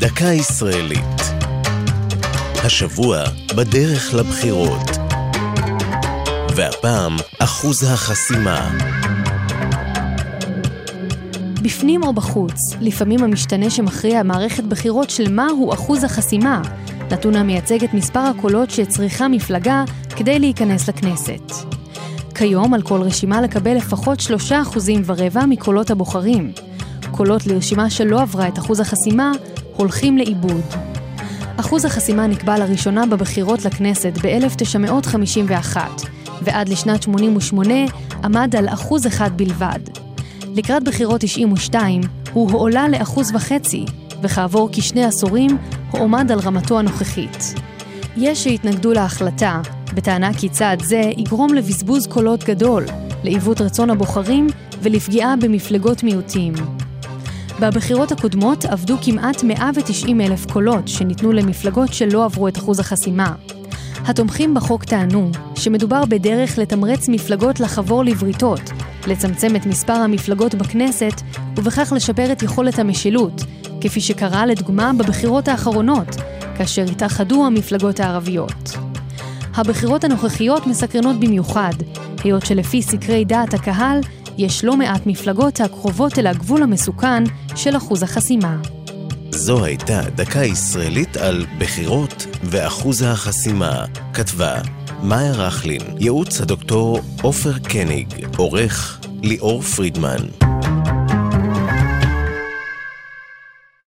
דקה ישראלית. השבוע בדרך לבחירות. והפעם, אחוז החסימה. בפנים או בחוץ, לפעמים המשתנה שמכריע מערכת בחירות שלמה הוא אחוז החסימה, נתון המייצג את מספר הקולות שצריכה מפלגה כדי להיכנס לכנסת. כיום על כל רשימה לקבל לפחות שלושה אחוזים ורבע מקולות הבוחרים. קולות לרשימה שלא עברה את אחוז החסימה הולכים לאיבוד. אחוז החסימה נקבע לראשונה בבחירות לכנסת ב-1951, ועד לשנת 88 עמד על אחוז אחד בלבד. לקראת בחירות 92 הוא הועלה לאחוז וחצי, וכעבור כשני עשורים הועמד על רמתו הנוכחית. יש שהתנגדו להחלטה, בטענה כי צעד זה יגרום לבזבוז קולות גדול, לעיוות רצון הבוחרים ולפגיעה במפלגות מיעוטים. בבחירות הקודמות עבדו כמעט 190 אלף קולות שניתנו למפלגות שלא עברו את אחוז החסימה. התומכים בחוק טענו שמדובר בדרך לתמרץ מפלגות לחבור לבריתות, לצמצם את מספר המפלגות בכנסת ובכך לשפר את יכולת המשילות, כפי שקרה לדוגמה בבחירות האחרונות, כאשר התאחדו המפלגות הערביות. הבחירות הנוכחיות מסקרנות במיוחד, היות שלפי סקרי דעת הקהל, יש לא מעט מפלגות הקרובות אל הגבול המסוכן של אחוז החסימה. זו הייתה דקה ישראלית על בחירות ואחוז החסימה. כתבה מאיה רכלין, ייעוץ הדוקטור עופר קניג, עורך ליאור פרידמן.